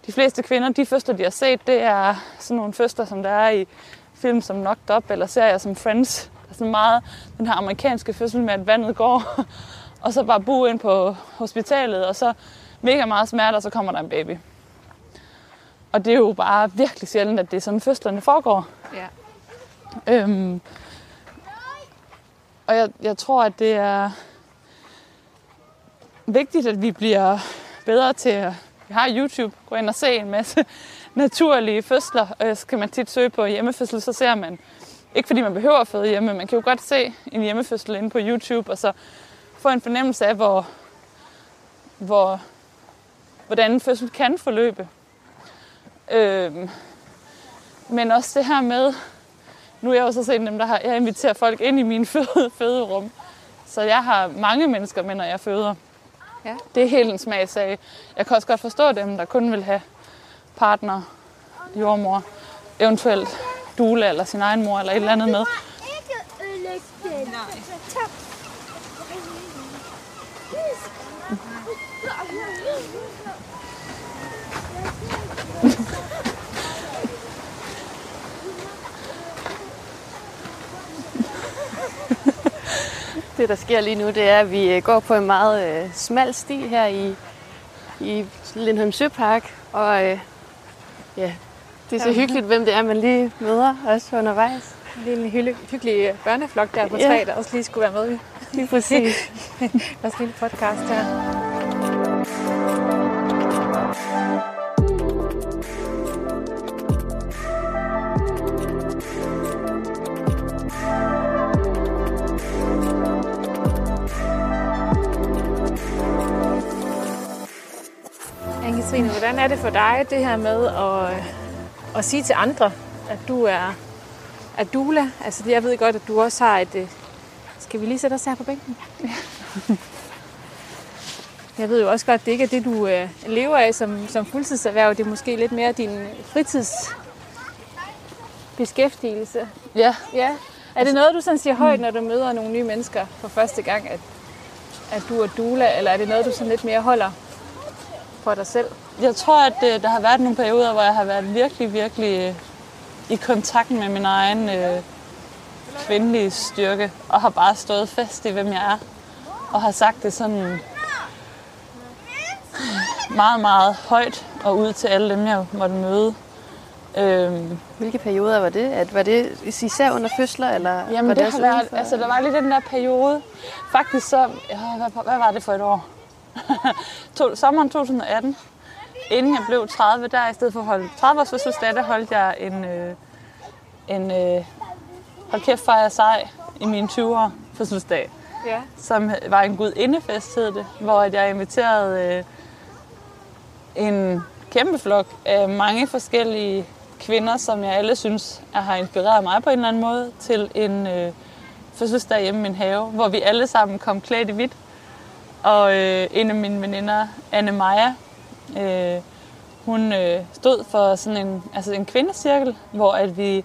De fleste kvinder, de fødsler, de har set, det er sådan nogle fødsler, som der er i film som Knocked Up, eller serier som Friends. Der er sådan meget den her amerikanske fødsel med, at vandet går, og så bare bu ind på hospitalet, og så mega meget smerte, og så kommer der en baby. Og det er jo bare virkelig sjældent, at det er sådan, fødslerne foregår. Ja. Øhm, og jeg, jeg tror, at det er vigtigt, at vi bliver bedre til at... Vi har YouTube. Gå ind og se en masse naturlige fødsler. Øh, så kan man tit søge på hjemmefødsel, så ser man... Ikke fordi man behøver at føde hjemme, man kan jo godt se en hjemmefødsel inde på YouTube, og så få en fornemmelse af, hvor, hvor, hvordan en fødsel kan forløbe. Øhm, men også det her med, nu er jeg jo så set dem, der har, jeg inviterer folk ind i min føde, føderum. Så jeg har mange mennesker med, når jeg føder. Ja. Det er helt en smagsag. Jeg kan også godt forstå dem, der kun vil have partner, jordmor, eventuelt dule eller sin egen mor eller et eller andet med. Ikke Det, der sker lige nu, det er, at vi øh, går på en meget øh, smal sti her i, i Lindholm Søpark. Og øh, ja, det er så hyggeligt, hvem det er, man lige møder også undervejs. En lille hygge, hyggelig børneflok der på Ja. tre, der også lige skulle være med i Lige præcis. vores lille podcast her. Katrine, hvordan er det for dig, det her med at, at sige til andre, at du er, er doula? Altså, jeg ved godt, at du også har et... øh, Skal vi lige sætte os her på bænken? Jeg ved jo også godt, at det ikke er det, du øh, lever af som, som fuldtidserhverv. Det er måske lidt mere din fritidsbeskæftigelse. Ja, Ja. Er det noget, du sådan siger højt, når du møder nogle nye mennesker for første gang, at, at du er doula, eller er det noget, du sådan lidt mere holder for dig selv? jeg tror, at øh, der har været nogle perioder, hvor jeg har været virkelig, virkelig øh, i kontakt med min egen øh, kvindelige styrke, og har bare stået fast i, hvem jeg er, og har sagt det sådan meget, meget højt og ud til alle dem, jeg måtte møde. Øhm, Hvilke perioder var det? At, var det især under fødsler, eller Jamen var det, også har været, altså der var lige den der periode. Faktisk så, ja, hvad, hvad var det for et år? sommeren 2018, inden jeg blev 30, der i stedet for at holde 30 års fødselsdag, der holdt jeg en, øh, en øh, hold kæft fejre sej i mine 20'ere fødselsdag, Ja. som var en gudindefest, hed det, hvor jeg inviterede øh, en kæmpe flok af mange forskellige kvinder, som jeg alle synes er, har inspireret mig på en eller anden måde, til en øh, fødselsdag hjemme i min have, hvor vi alle sammen kom klædt i hvidt. Og øh, en af mine veninder, Anne Maja, øh, hun øh, stod for sådan en, altså en kvindecirkel, hvor at vi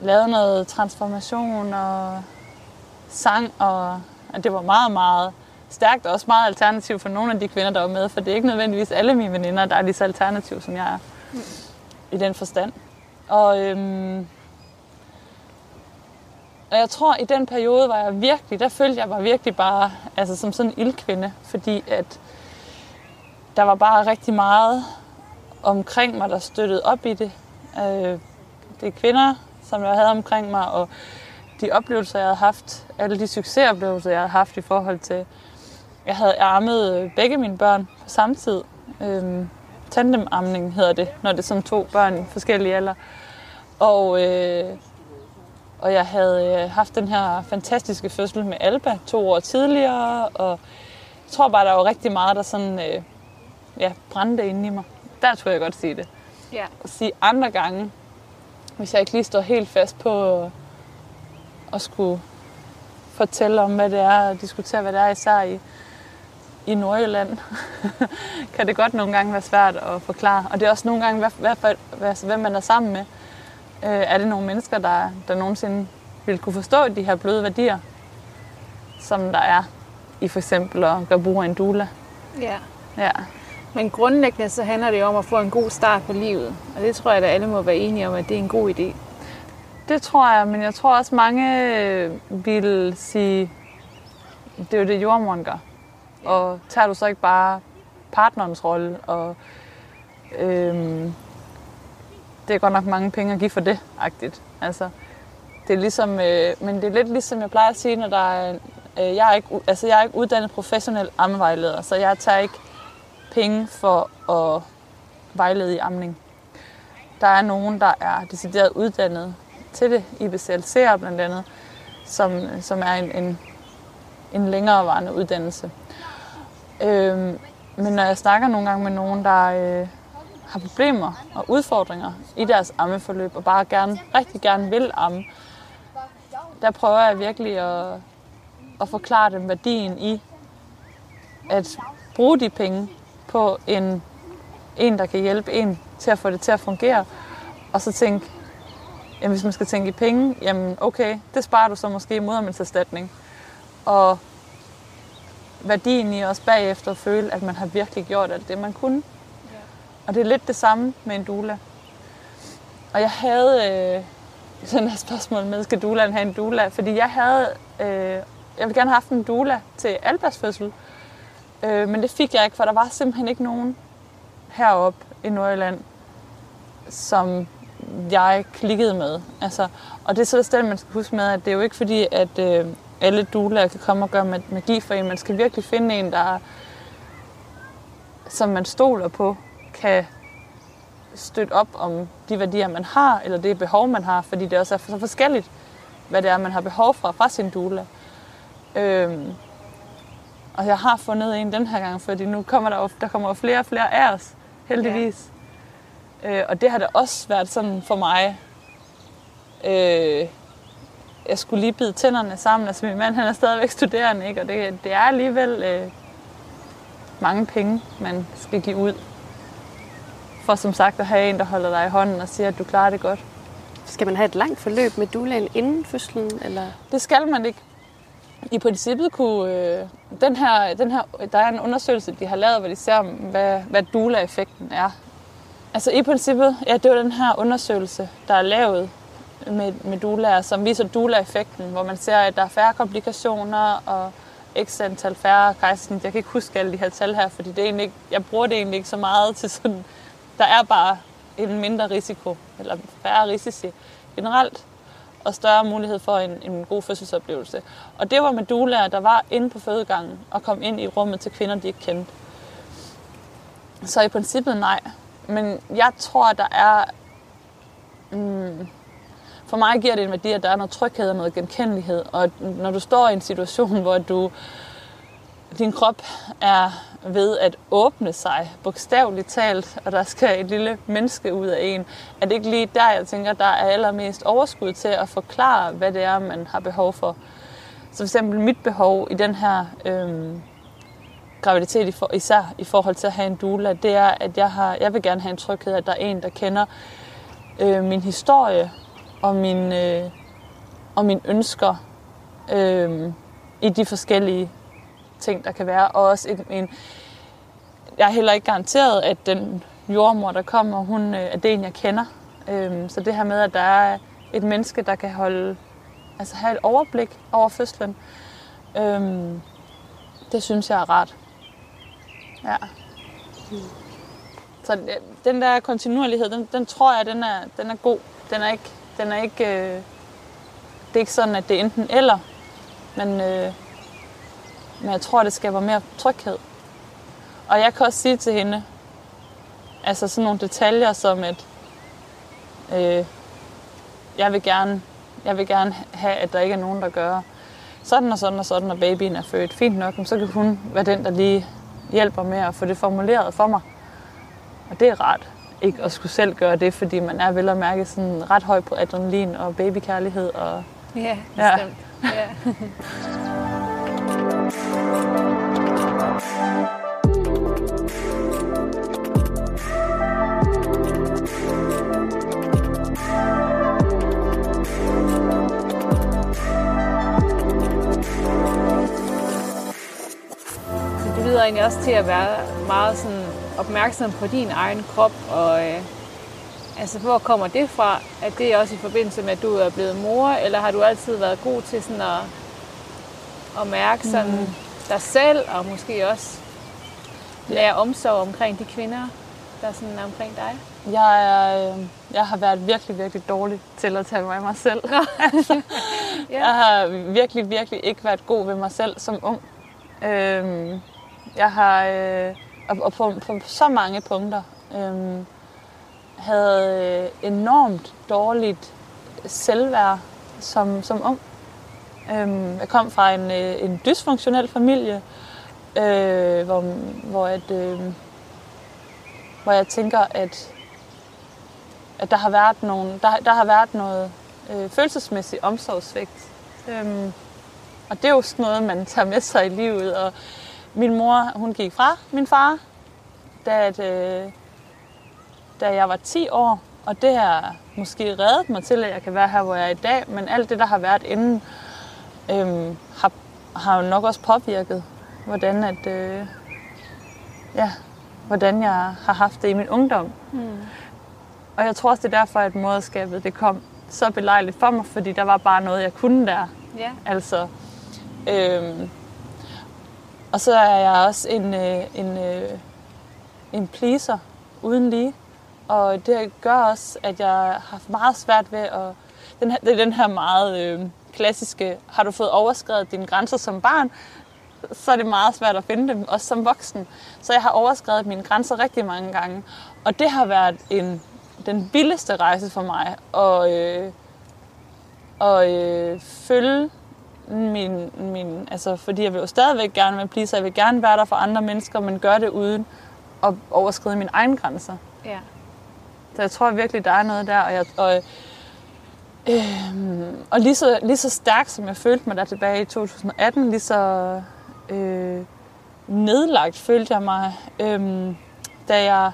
lavede noget transformation og sang, og, og det var meget, meget stærkt og også meget alternativ for nogle af de kvinder, der var med, for det er ikke nødvendigvis alle mine veninder, der er lige så alternativ, som jeg er mm. i den forstand. Og, øhm, og jeg tror, i den periode var jeg virkelig, der følte jeg mig virkelig bare altså som sådan en ildkvinde, fordi at der var bare rigtig meget omkring mig, der støttede op i det. Øh, det er kvinder, som jeg havde omkring mig, og de oplevelser, jeg havde haft, alle de succesoplevelser, jeg havde haft i forhold til, jeg havde armet øh, begge mine børn på samme tid. Øhm, tandemamning hedder det, når det er som to børn i forskellige alder. Og, øh, og jeg havde øh, haft den her fantastiske fødsel med Alba to år tidligere, og jeg tror bare, der var rigtig meget, der sådan, øh, ja, brændte inde i mig. Der tror jeg godt sige det. Ja. At sige andre gange, hvis jeg ikke lige står helt fast på at skulle fortælle om, hvad det er, og diskutere, hvad det er især i, i Nordjylland, kan det godt nogle gange være svært at forklare. Og det er også nogle gange, hvad, hvad, for- hvad, hvem man er sammen med. Øh, er det nogle mennesker, der, der nogensinde vil kunne forstå de her bløde værdier, som der er i for eksempel at gøre brug af en doula? ja. Ja. Men grundlæggende så handler det jo om at få en god start på livet. Og det tror jeg, at alle må være enige om, at det er en god idé. Det tror jeg, men jeg tror også mange vil sige, det er jo det jordmoren gør. Og tager du så ikke bare partnerens rolle, og øhm, det er godt nok mange penge at give for det, agtigt. Altså, det er ligesom, øh, men det er lidt ligesom jeg plejer at sige, når der er, øh, jeg, er ikke, altså, jeg er ikke uddannet professionel ammevejleder, så jeg tager ikke penge for at vejlede i amning. Der er nogen, der er decideret uddannet til det, IBCLC'er blandt andet, som, øh, som er en, en, en længerevarende uddannelse. Øh, men når jeg snakker nogle gange med nogen, der øh, har problemer og udfordringer i deres ammeforløb, og bare gerne, rigtig gerne vil amme, der prøver jeg virkelig at, at forklare dem værdien i at bruge de penge på en, en, der kan hjælpe en til at få det til at fungere, og så tænke, jamen, hvis man skal tænke i penge, jamen okay, det sparer du så måske i modermændserstatning. Og værdien i også bagefter at føle, at man har virkelig gjort alt det, man kunne. Og det er lidt det samme med en doula. Og jeg havde øh, sådan et spørgsmål med, skal doulaen have en doula? Fordi jeg havde, øh, jeg ville gerne have haft en doula til Albers fødsel, øh, men det fik jeg ikke, for der var simpelthen ikke nogen heroppe i Nordjylland, som jeg klikkede med. Altså, og det er så det sted, man skal huske med, at det er jo ikke fordi, at øh, alle doulaer kan komme og gøre magi for en. Man skal virkelig finde en, der som man stoler på, kan støtte op om de værdier, man har, eller det behov, man har, fordi det også er så forskelligt, hvad det er, man har behov for fra sin doula. Øhm, Og jeg har fundet en den her gang, fordi nu kommer der jo, der kommer jo flere og flere af os, heldigvis. Ja. Øh, og det har da også været sådan for mig. Øh, jeg skulle lige bide tænderne sammen. Altså min mand han er stadigvæk studerende, ikke? og det, det er alligevel øh, mange penge, man skal give ud. For som sagt at have en, der holder dig i hånden og siger, at du klarer det godt. Skal man have et langt forløb med doulaen inden fødslen? Eller? Det skal man ikke. I princippet kunne øh, den her, den her, der er en undersøgelse, de har lavet, hvor de ser, hvad, hvad doula-effekten er. Altså i princippet, ja, det var den her undersøgelse, der er lavet med, med doula, som viser doula-effekten, hvor man ser, at der er færre komplikationer og x antal færre kejsersnit. Jeg kan ikke huske alle de her tal her, fordi det er egentlig ikke, jeg bruger det egentlig ikke så meget til sådan, der er bare en mindre risiko, eller færre risici generelt, og større mulighed for en, en god fødselsoplevelse. Og det var med doulaer, der var inde på fødegangen og kom ind i rummet til kvinder, de ikke kendte. Så i princippet nej. Men jeg tror, der er... Mm, for mig giver det en værdi, at der er noget tryghed og noget genkendelighed. Og når du står i en situation, hvor du, din krop er ved at åbne sig, bogstaveligt talt, og der skal et lille menneske ud af en, er det ikke lige der, jeg tænker, der er allermest overskud til at forklare, hvad det er, man har behov for. Så for eksempel mit behov i den her øhm, graviditet, især i forhold til at have en doula, det er, at jeg, har, jeg vil gerne have en tryghed, at der er en, der kender øh, min historie og min, øh, og mine ønsker øh, i de forskellige ting, der kan være. Og også en, en, jeg er heller ikke garanteret, at den jordmor, der kommer, hun, øh, er det en, jeg kender. Øh, så det her med, at der er et menneske, der kan holde, altså have et overblik over fødslen, øh, det synes jeg er rart. Ja. Så øh, den der kontinuerlighed, den, den tror jeg, den er, den er god. Den er ikke, den er ikke, øh, det er ikke sådan, at det er enten eller, men, øh, men jeg tror, det skaber mere tryghed. Og jeg kan også sige til hende, altså sådan nogle detaljer som at, øh, jeg vil gerne, jeg vil gerne have, at der ikke er nogen, der gør sådan og sådan og sådan, når babyen er født. Fint nok, så kan hun være den, der lige hjælper med at få det formuleret for mig. Og det er rart ikke at skulle selv gøre det, fordi man er vel at mærke sådan ret høj på adrenalin og babykærlighed. Og, ja, bestemt. Ja. ja. lyder egentlig også til at være meget sådan opmærksom på din egen krop, og øh, altså hvor kommer det fra? Er det også i forbindelse med, at du er blevet mor, eller har du altid været god til sådan at, at mærke sådan mm. dig selv, og måske også lære omsorg omkring de kvinder, der er sådan omkring dig? Jeg, er, øh, jeg har været virkelig, virkelig dårlig til at tage mig af mig selv. altså, ja. Jeg har virkelig, virkelig ikke været god ved mig selv som ung. Øhm, jeg har, øh, og, og på, på så mange punkter, øh, havde enormt dårligt selvværd som, som ung. Øhm, jeg kom fra en, øh, en dysfunktionel familie, øh, hvor, hvor, at, øh, hvor jeg tænker, at, at der har været, nogle, der, der har været noget øh, følelsesmæssigt omsorgsvægt. Øhm, og det er jo sådan noget, man tager med sig i livet. Og min mor, hun gik fra min far, da, at, øh, da jeg var 10 år. Og det har måske reddet mig til, at jeg kan være her, hvor jeg er i dag. Men alt det, der har været inden, øh, har, har jo nok også påvirket, hvordan, at, øh, ja, hvordan jeg har haft det i min ungdom. Mm. Og jeg tror også, det er derfor, at moderskabet det kom så belejligt for mig, fordi der var bare noget, jeg kunne der. Ja. Altså, øhm, og så er jeg også en, øh, en, øh, en pleaser uden lige. Og det gør også, at jeg har haft meget svært ved at... Den her, det er den her meget øh, klassiske, har du fået overskrevet dine grænser som barn, så er det meget svært at finde dem, også som voksen. Så jeg har overskrevet mine grænser rigtig mange gange. Og det har været en, den vildeste rejse for mig at, øh, at øh, følge min, min, altså, fordi jeg vil jo stadigvæk gerne være pleaser, jeg vil gerne være der for andre mennesker, men gøre det uden at overskride mine egne grænser. Ja. Så jeg tror virkelig, der er noget der. Og, jeg, og, øh, og lige, så, lige så stærk, som jeg følte mig der tilbage i 2018, lige så øh, nedlagt følte jeg mig, øhm, da jeg,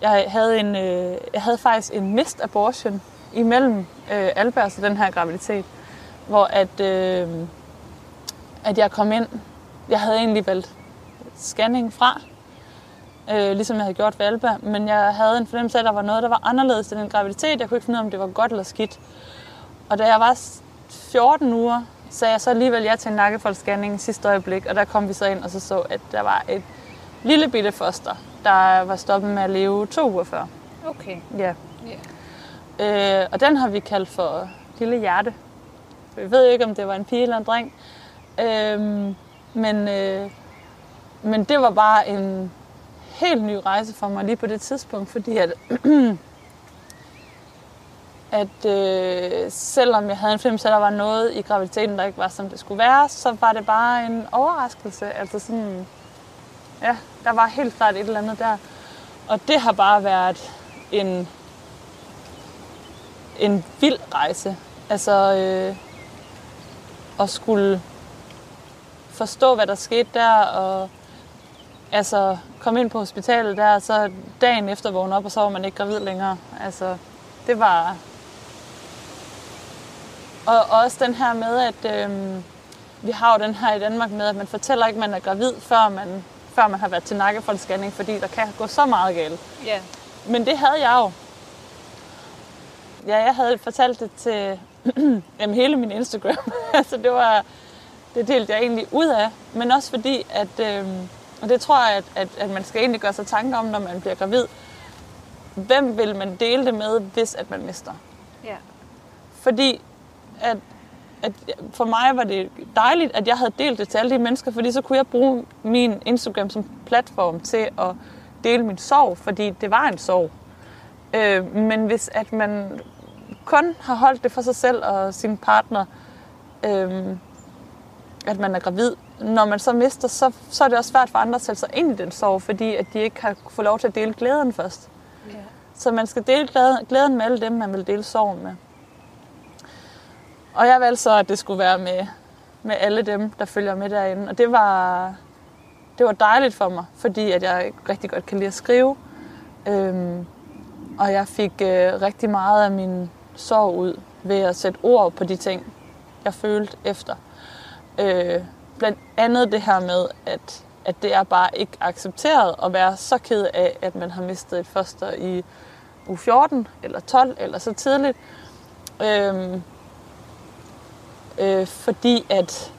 jeg, havde en, øh, jeg havde faktisk en mist abortion imellem øh, Albers og den her graviditet, hvor at, øh, at jeg kom ind, jeg havde egentlig valgt scanning fra, øh, ligesom jeg havde gjort ved Alba, men jeg havde en fornemmelse af, at der var noget, der var anderledes i den graviditet. Jeg kunne ikke finde ud af, om det var godt eller skidt. Og da jeg var 14 uger, sagde jeg så alligevel ja til en nakkefoldsscanning sidste øjeblik, og der kom vi så ind og så så, at der var et lille bitte foster, der var stoppet med at leve to uger før. Okay. Ja. Øh, og den har vi kaldt for Lille Hjerte. Vi ved jo ikke, om det var en pige eller en dreng. Øh, men, øh, men det var bare en helt ny rejse for mig lige på det tidspunkt, fordi at, at øh, selvom jeg havde en film, så der var noget i graviditeten, der ikke var, som det skulle være, så var det bare en overraskelse. Altså sådan, ja, der var helt klart et eller andet der. Og det har bare været en, en vild rejse. Altså øh, at skulle forstå, hvad der skete der, og altså komme ind på hospitalet der, og så dagen efter vågne op, og så var man ikke gravid længere. Altså, det var... Og også den her med, at øhm, vi har jo den her i Danmark med, at man fortæller ikke, at man er gravid, før man, før man har været til nakkefoldsscanning, fordi der kan gå så meget galt. Ja. Men det havde jeg jo. Ja, jeg havde fortalt det til jamen, hele min Instagram. altså, det var... Det delte jeg egentlig ud af. Men også fordi, at... Øhm, og det tror jeg, at, at, at man skal egentlig gøre sig tanker om, når man bliver gravid. Hvem vil man dele det med, hvis at man mister? Ja. Fordi at, at for mig var det dejligt, at jeg havde delt det til alle de mennesker, fordi så kunne jeg bruge min Instagram som platform til at dele min sorg, fordi det var en sorg. Øh, men hvis at man kun har holdt det for sig selv og sin partner, øh, at man er gravid, når man så mister, så, så er det også svært for andre at sætte sig ind i den sorg, fordi at de ikke har fået lov til at dele glæden først. Ja. Så man skal dele glæden med alle dem, man vil dele sorgen med. Og jeg valgte så, at det skulle være med, med alle dem, der følger med derinde. Og det var, det var dejligt for mig, fordi at jeg rigtig godt kan lide at skrive. Øhm, og jeg fik øh, rigtig meget af min sorg ud ved at sætte ord på de ting, jeg følte efter. Øh, blandt andet det her med, at, at det er bare ikke accepteret at være så ked af, at man har mistet et foster i u 14 eller 12 eller så tidligt. Øh, øh, fordi at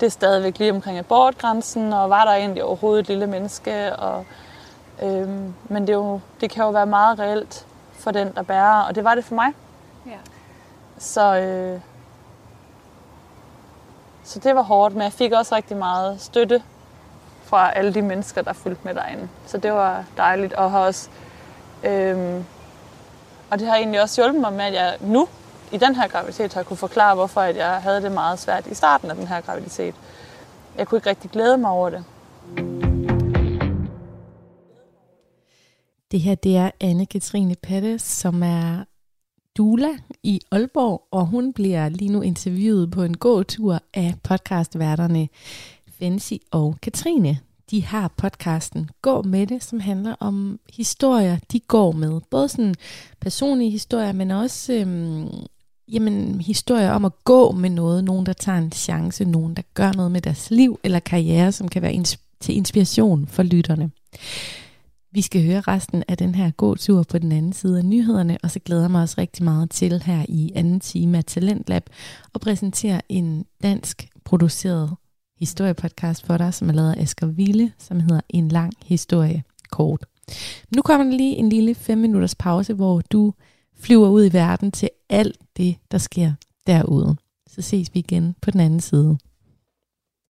det er stadigvæk lige omkring abortgrænsen, og var der egentlig overhovedet et lille menneske. Og, øhm, men det, er jo, det kan jo være meget reelt for den, der bærer, og det var det for mig. Ja. Så, øh, så det var hårdt, men jeg fik også rigtig meget støtte fra alle de mennesker, der fulgte med derinde. Så det var dejligt, og har også, øhm, og det har egentlig også hjulpet mig med, at jeg nu i den her graviditet har kunne forklare, hvorfor at jeg havde det meget svært i starten af den her graviditet. Jeg kunne ikke rigtig glæde mig over det. Det her det er Anne-Katrine Patte, som er Dula i Aalborg, og hun bliver lige nu interviewet på en gåtur af podcastværterne Fancy og Katrine. De har podcasten Gå med det, som handler om historier, de går med. Både sådan personlige historier, men også øhm, jamen, historier om at gå med noget. Nogen, der tager en chance, nogen, der gør noget med deres liv eller karriere, som kan være ins- til inspiration for lytterne. Vi skal høre resten af den her gåtur på den anden side af nyhederne, og så glæder mig også rigtig meget til her i anden time af Talentlab at præsentere en dansk produceret historiepodcast for dig, som er lavet af Asger Ville, som hedder En lang historie kort. Nu kommer der lige en lille 5 minutters pause, hvor du flyver ud i verden til alt det, der sker derude. Så ses vi igen på den anden side.